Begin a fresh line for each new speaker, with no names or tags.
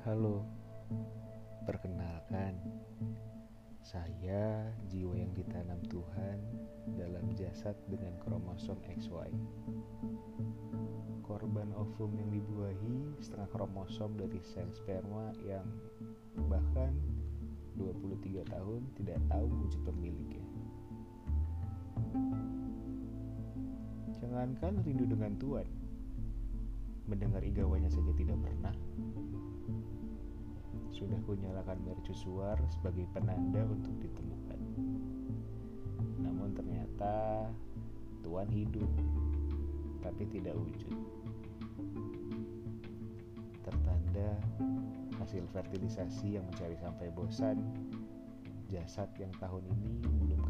Halo, perkenalkan, saya jiwa yang ditanam Tuhan dalam jasad dengan kromosom XY. Korban ovum yang dibuahi setengah kromosom dari sel sperma yang bahkan 23 tahun tidak tahu wujud pemiliknya. Jangankan rindu dengan Tuhan, mendengar igawanya saja tidak pernah. Sudah kunyalakan mercusuar sebagai penanda untuk ditemukan. Namun ternyata Tuhan hidup, tapi tidak wujud. Tertanda hasil fertilisasi yang mencari sampai bosan, jasad yang tahun ini belum genap 24.